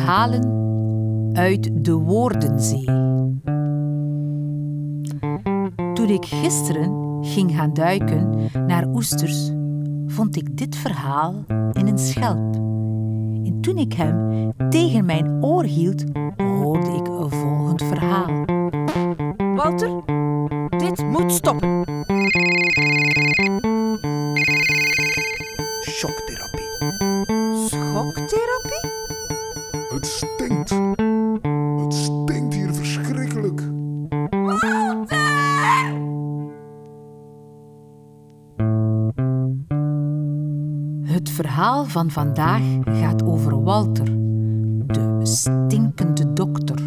Verhalen uit de Woordenzee. Toen ik gisteren ging gaan duiken naar oesters, vond ik dit verhaal in een schelp. En toen ik hem tegen mijn oor hield, hoorde ik een volgend verhaal. Walter, dit moet stoppen. Het stinkt. Het stinkt hier verschrikkelijk. Het verhaal van vandaag gaat over Walter, de stinkende dokter.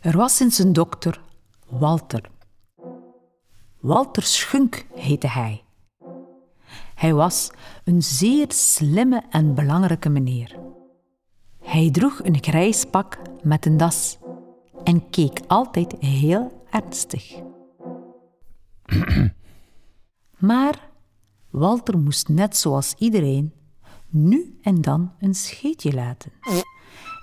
Er was eens een dokter, Walter. Walter Schunk heette hij. Hij was een zeer slimme en belangrijke meneer. Hij droeg een grijs pak met een das en keek altijd heel ernstig. maar Walter moest net zoals iedereen nu en dan een scheetje laten.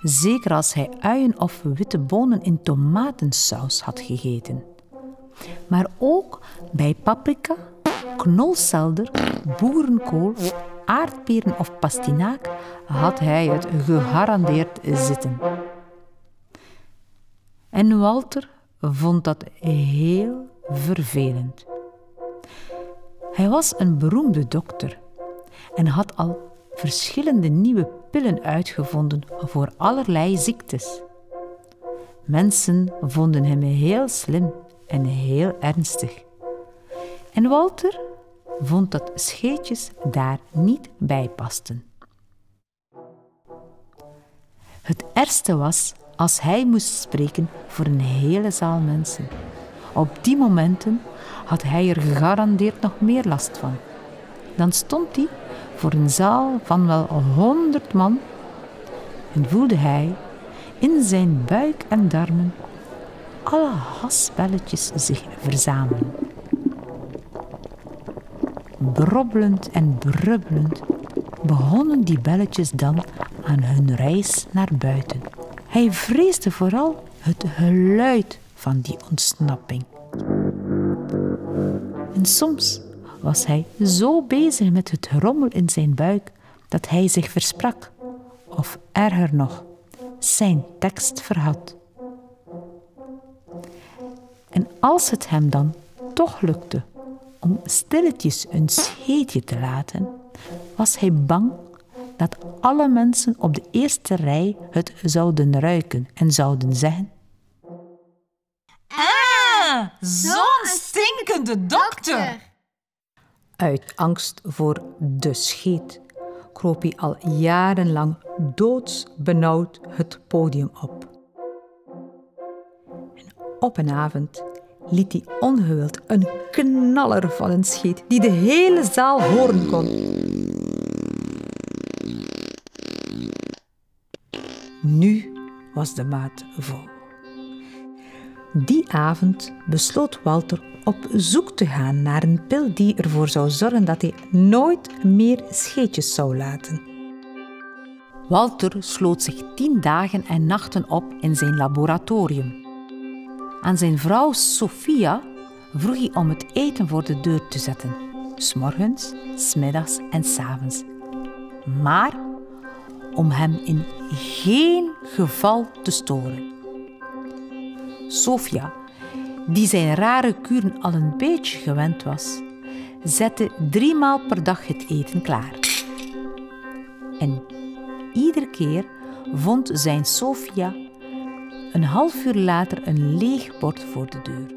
Zeker als hij uien of witte bonen in tomatensaus had gegeten. Maar ook bij paprika, knolselder, boerenkool, aardberen of pastinaak had hij het gegarandeerd zitten. En Walter vond dat heel vervelend. Hij was een beroemde dokter en had al verschillende nieuwe pillen uitgevonden voor allerlei ziektes. Mensen vonden hem heel slim en heel ernstig. En Walter vond dat scheetjes daar niet bij pasten. Het ergste was als hij moest spreken voor een hele zaal mensen. Op die momenten had hij er gegarandeerd nog meer last van. Dan stond hij voor een zaal van wel honderd man en voelde hij in zijn buik en darmen alle haspelletjes zich verzamelen. Brobbelend en brubbelend begonnen die belletjes dan aan hun reis naar buiten. Hij vreesde vooral het geluid van die ontsnapping. En soms was hij zo bezig met het rommel in zijn buik dat hij zich versprak, of erger nog, zijn tekst verhad. En als het hem dan toch lukte om stilletjes een scheetje te laten, was hij bang dat alle mensen op de eerste rij het zouden ruiken en zouden zeggen: Ah, zo'n stinkende dokter. Uit angst voor de scheet kroop hij al jarenlang doodsbenauwd het podium op. Op een avond liet hij ongewild een knaller van een scheet die de hele zaal horen kon. Nu was de maat vol. Die avond besloot Walter op zoek te gaan naar een pil die ervoor zou zorgen dat hij nooit meer scheetjes zou laten. Walter sloot zich tien dagen en nachten op in zijn laboratorium. Aan zijn vrouw Sophia vroeg hij om het eten voor de deur te zetten, s'morgens, s'middags en s'avonds. Maar om hem in geen geval te storen. Sophia, die zijn rare kuren al een beetje gewend was, zette driemaal per dag het eten klaar. En iedere keer vond zijn Sophia een half uur later een leeg bord voor de deur.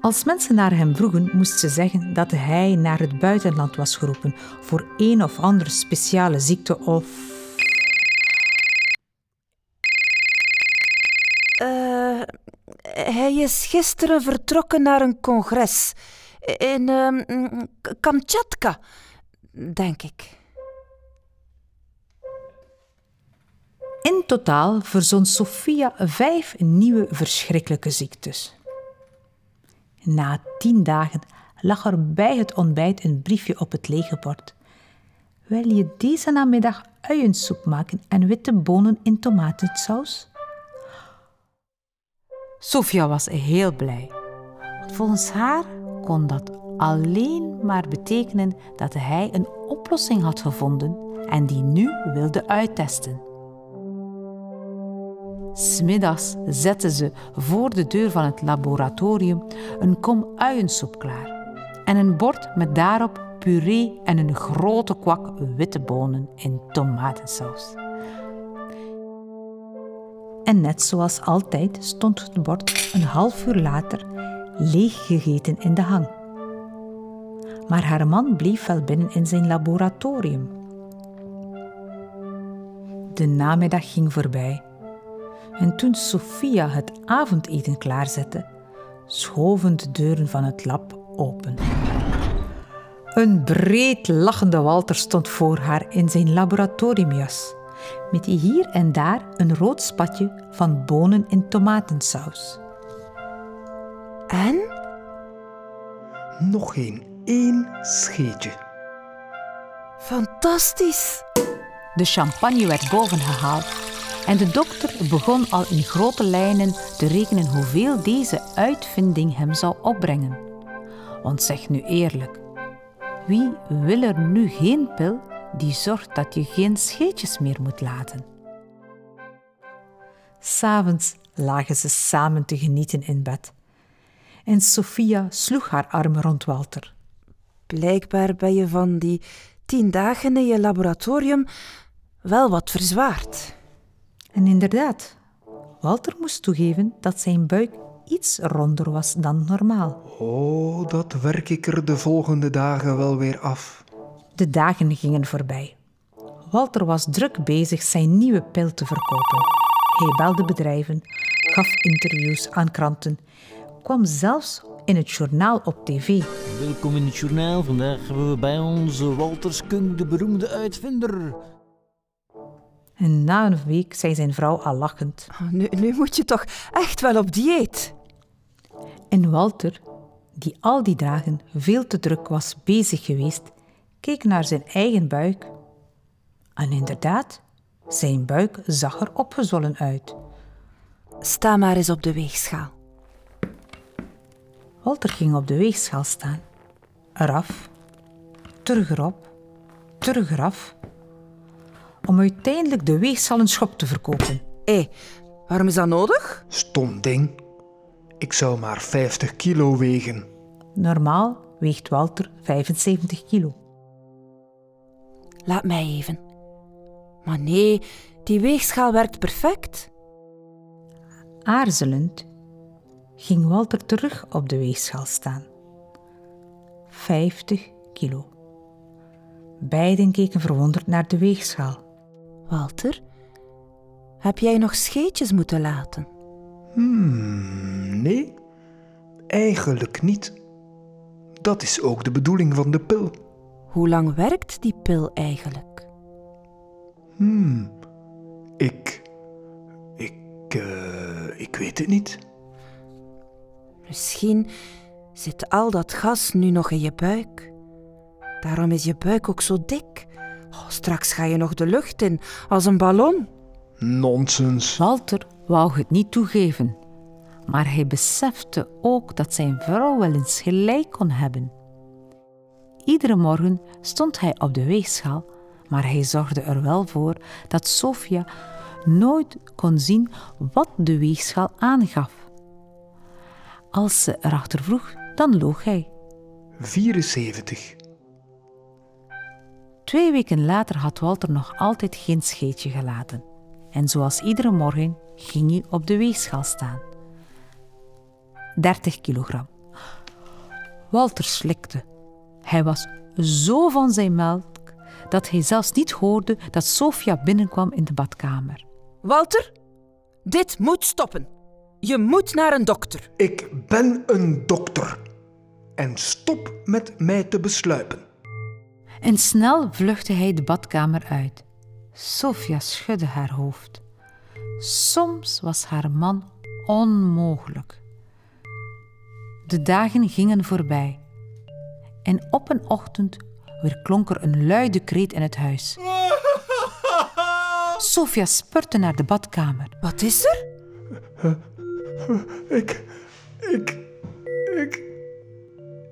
Als mensen naar hem vroegen, moest ze zeggen dat hij naar het buitenland was geroepen voor een of andere speciale ziekte of. Eh, hij is gisteren vertrokken naar een congres in ehm, Kamchatka, denk ik. In totaal verzon Sophia vijf nieuwe verschrikkelijke ziektes. Na tien dagen lag er bij het ontbijt een briefje op het lege bord. Wil je deze namiddag uiensoep maken en witte bonen in tomatensaus? Sofia was heel blij. Volgens haar kon dat alleen maar betekenen dat hij een oplossing had gevonden en die nu wilde uittesten. Smiddags zette ze voor de deur van het laboratorium een kom uiensoep klaar en een bord met daarop puree en een grote kwak witte bonen in tomatensaus. En net zoals altijd stond het bord een half uur later leeg gegeten in de hang. Maar haar man bleef wel binnen in zijn laboratorium. De namiddag ging voorbij. En toen Sophia het avondeten klaarzette, schoven de deuren van het lab open. Een breed lachende Walter stond voor haar in zijn laboratoriumjas, met hier en daar een rood spatje van bonen in tomatensaus. En? Nog geen één scheetje. Fantastisch. De champagne werd boven gehaald en de dokter begon al in grote lijnen te rekenen hoeveel deze uitvinding hem zou opbrengen. Want zeg nu eerlijk, wie wil er nu geen pil die zorgt dat je geen scheetjes meer moet laten? S'avonds lagen ze samen te genieten in bed. En Sophia sloeg haar armen rond Walter. Blijkbaar ben je van die tien dagen in je laboratorium wel wat verzwaard. En inderdaad, Walter moest toegeven dat zijn buik iets ronder was dan normaal. Oh, dat werk ik er de volgende dagen wel weer af. De dagen gingen voorbij. Walter was druk bezig zijn nieuwe pil te verkopen. Hij belde bedrijven, gaf interviews aan kranten, kwam zelfs in het journaal op tv. Welkom in het journaal. Vandaag hebben we bij ons Walter Skunk, de beroemde uitvinder. En na een week zei zijn vrouw al lachend. Oh, Nu, nu moet je toch echt wel op dieet. En Walter, die al die dagen veel te druk was bezig geweest, keek naar zijn eigen buik. En inderdaad, zijn buik zag er opgezwollen uit. Sta maar eens op de weegschaal. Walter ging op de weegschaal staan. Eraf, terug erop, terug eraf. Om uiteindelijk de weegschaal een schop te verkopen. Hé, waarom is dat nodig? Stom ding. Ik zou maar 50 kilo wegen. Normaal weegt Walter 75 kilo. Laat mij even. Maar nee, die weegschaal werkt perfect. Aarzelend ging Walter terug op de weegschaal staan. 50 kilo. Beiden keken verwonderd naar de weegschaal. Walter, heb jij nog scheetjes moeten laten? Hmm, nee, eigenlijk niet. Dat is ook de bedoeling van de pil. Hoe lang werkt die pil eigenlijk? Hmm, ik. Ik. eh, ik weet het niet. Misschien zit al dat gas nu nog in je buik. Daarom is je buik ook zo dik. Oh, straks ga je nog de lucht in als een ballon. Nonsens. Walter wou het niet toegeven, maar hij besefte ook dat zijn vrouw wel eens gelijk kon hebben. Iedere morgen stond hij op de weegschaal, maar hij zorgde er wel voor dat Sofia nooit kon zien wat de weegschaal aangaf. Als ze erachter vroeg, dan loog hij. 74. Twee weken later had Walter nog altijd geen scheetje gelaten. En zoals iedere morgen ging hij op de weegschaal staan. 30 kilogram. Walter slikte. Hij was zo van zijn melk dat hij zelfs niet hoorde dat Sofia binnenkwam in de badkamer. Walter, dit moet stoppen. Je moet naar een dokter. Ik ben een dokter. En stop met mij te besluipen. En snel vluchtte hij de badkamer uit. Sofia schudde haar hoofd. Soms was haar man onmogelijk. De dagen gingen voorbij. En op een ochtend weer klonk er een luide kreet in het huis. Sofia spurte naar de badkamer. Wat is er? Ik, ik, ik,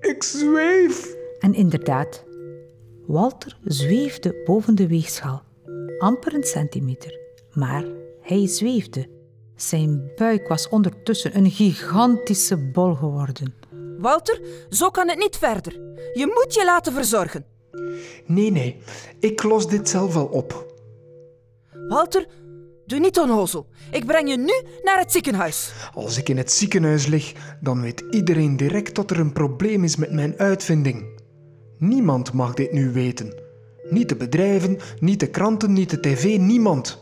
ik zweef. En inderdaad, Walter zweefde boven de weegschaal. Amper een centimeter. Maar hij zweefde. Zijn buik was ondertussen een gigantische bol geworden. Walter, zo kan het niet verder. Je moet je laten verzorgen. Nee, nee, ik los dit zelf wel op. Walter, doe niet onnozel. Ik breng je nu naar het ziekenhuis. Als ik in het ziekenhuis lig, dan weet iedereen direct dat er een probleem is met mijn uitvinding. Niemand mag dit nu weten. Niet de bedrijven, niet de kranten, niet de tv, niemand.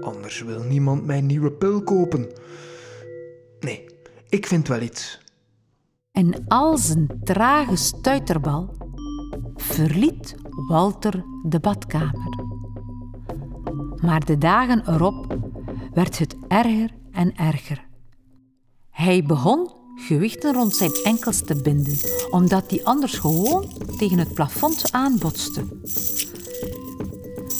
Anders wil niemand mijn nieuwe pil kopen. Nee, ik vind wel iets. En als een trage stuiterbal verliet Walter de badkamer. Maar de dagen erop werd het erger en erger. Hij begon gewichten rond zijn enkels te binden, omdat die anders gewoon tegen het plafond aanbotste.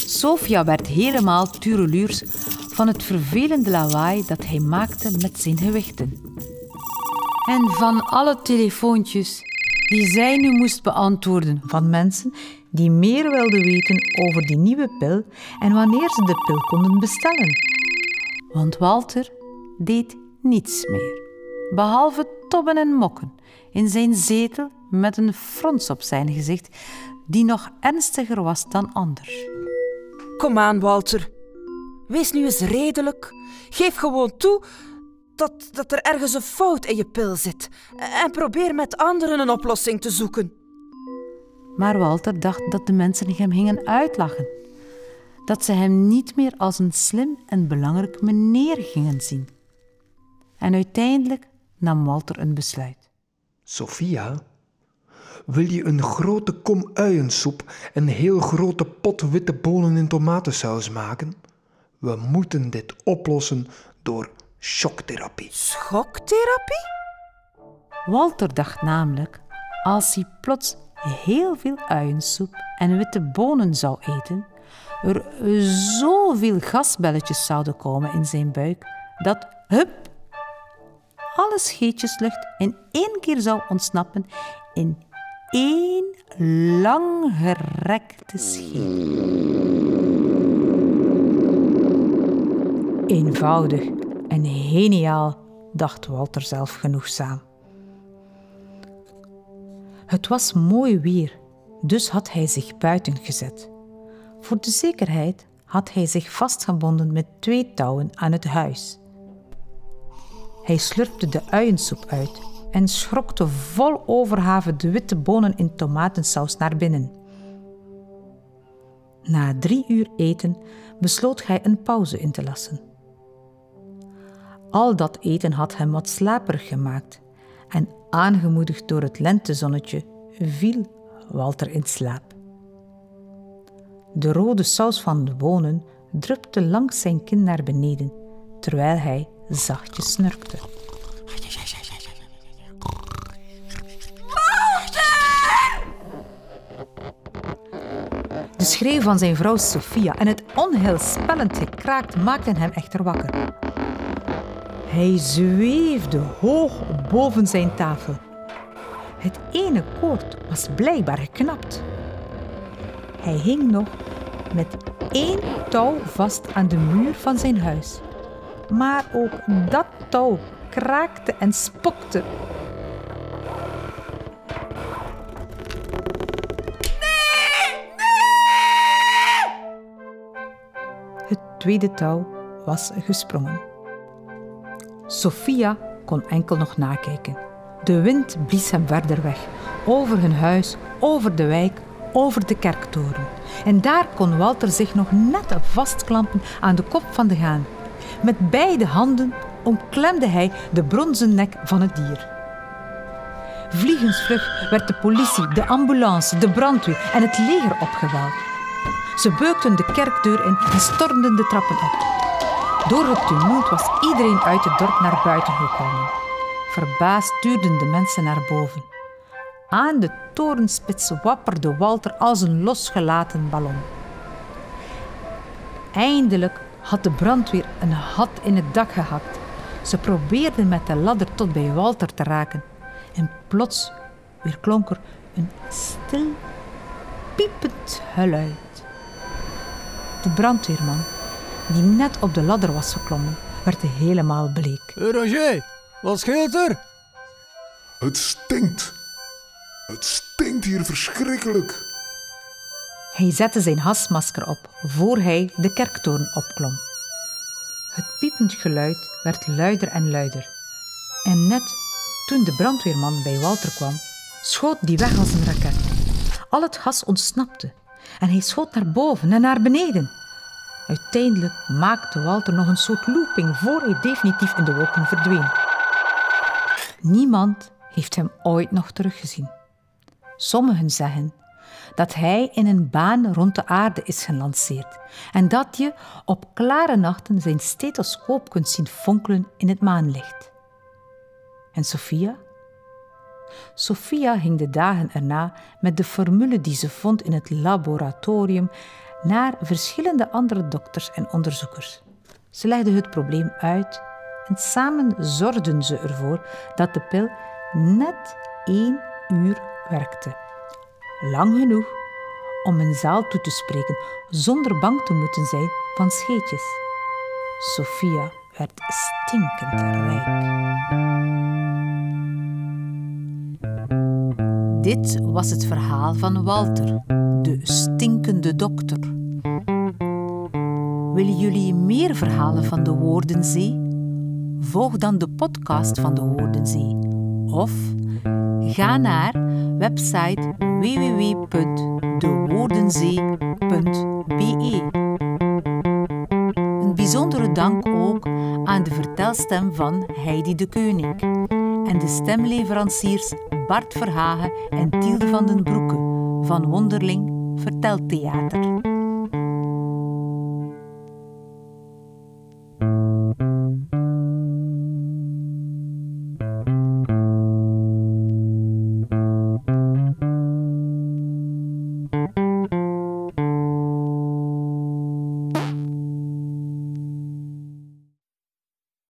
Sofia werd helemaal tureluurs van het vervelende lawaai dat hij maakte met zijn gewichten. En van alle telefoontjes die zij nu moest beantwoorden van mensen die meer wilden weten over die nieuwe pil en wanneer ze de pil konden bestellen. Want Walter deed niets meer, behalve tobben en mokken in zijn zetel met een frons op zijn gezicht die nog ernstiger was dan anders. Kom aan, Walter. Wees nu eens redelijk. Geef gewoon toe dat, dat er ergens een fout in je pil zit. En probeer met anderen een oplossing te zoeken. Maar Walter dacht dat de mensen hem gingen uitlachen. Dat ze hem niet meer als een slim en belangrijk meneer gingen zien. En uiteindelijk nam Walter een besluit. Sophia, wil je een grote kom uiensoep en een heel grote pot witte bonen in tomatensaus maken? We moeten dit oplossen door shocktherapie. Schoktherapie? Walter dacht namelijk, als hij plots heel veel uiensoep en witte bonen zou eten, er zoveel gasbelletjes zouden komen in zijn buik, dat, hup, alle scheetjeslucht in één keer zou ontsnappen in één langgerekte scheet. Eenvoudig en geniaal, dacht Walter zelf genoegzaam. Het was mooi weer, dus had hij zich buiten gezet. Voor de zekerheid had hij zich vastgebonden met twee touwen aan het huis. Hij slurpte de uiensoep uit en schrokte vol overhaven de witte bonen in tomatensaus naar binnen. Na drie uur eten besloot hij een pauze in te lassen. Al dat eten had hem wat slaperig gemaakt en aangemoedigd door het lentezonnetje viel Walter in slaap. De rode saus van de bonen drupte langs zijn kin naar beneden, terwijl hij zachtjes snurkte. De schreeuw van zijn vrouw Sophia en het onheilspellend gekraakt maakten hem echter wakker. Hij zweefde hoog boven zijn tafel. Het ene koord was blijkbaar geknapt. Hij hing nog met één touw vast aan de muur van zijn huis. Maar ook dat touw kraakte en spokte. Het tweede touw was gesprongen. Sophia kon enkel nog nakijken. De wind blies hem verder weg, over hun huis, over de wijk, over de kerktoren. En daar kon Walter zich nog net vastklampen aan de kop van de haan. Met beide handen omklemde hij de bronzen nek van het dier. Vliegensvlug werd de politie, de ambulance, de brandweer en het leger opgeweld. Ze beukten de kerkdeur in en stormden de trappen op. Door het tumult was iedereen uit het dorp naar buiten gekomen. Verbaasd tuurden de mensen naar boven. Aan de torenspits wapperde Walter als een losgelaten ballon. Eindelijk had de brandweer een had in het dak gehakt. Ze probeerden met de ladder tot bij Walter te raken. En plots weer klonk er een stil, piepend geluid. De brandweerman, die net op de ladder was geklommen, werd helemaal bleek. Roger, wat scheelt er? Het stinkt. Het stinkt hier verschrikkelijk. Hij zette zijn hasmasker op voor hij de kerktoren opklom. Het piepend geluid werd luider en luider. En net toen de brandweerman bij Walter kwam, schoot die weg als een raket. Al het gas ontsnapte en hij schoot naar boven en naar beneden. Uiteindelijk maakte Walter nog een soort looping voor hij definitief in de wolken verdween. Niemand heeft hem ooit nog teruggezien. Sommigen zeggen dat hij in een baan rond de aarde is gelanceerd en dat je op klare nachten zijn stethoscoop kunt zien fonkelen in het maanlicht. En Sophia? Sophia ging de dagen erna met de formule die ze vond in het laboratorium naar verschillende andere dokters en onderzoekers. Ze legden het probleem uit en samen zorgden ze ervoor dat de pil net één uur werkte. Lang genoeg om een zaal toe te spreken zonder bang te moeten zijn van scheetjes. Sophia werd stinkend rijk. Dit was het verhaal van Walter, de stinkende dokter. Willen jullie meer verhalen van de Woordenzee? Volg dan de podcast van de Woordenzee. Of ga naar website www.dewoordenzee.be. Een bijzondere dank ook aan de vertelstem van Heidi de Keuning en de stemleveranciers Bart Verhagen en Tielde van den Broeke van Wonderling Verteltheater.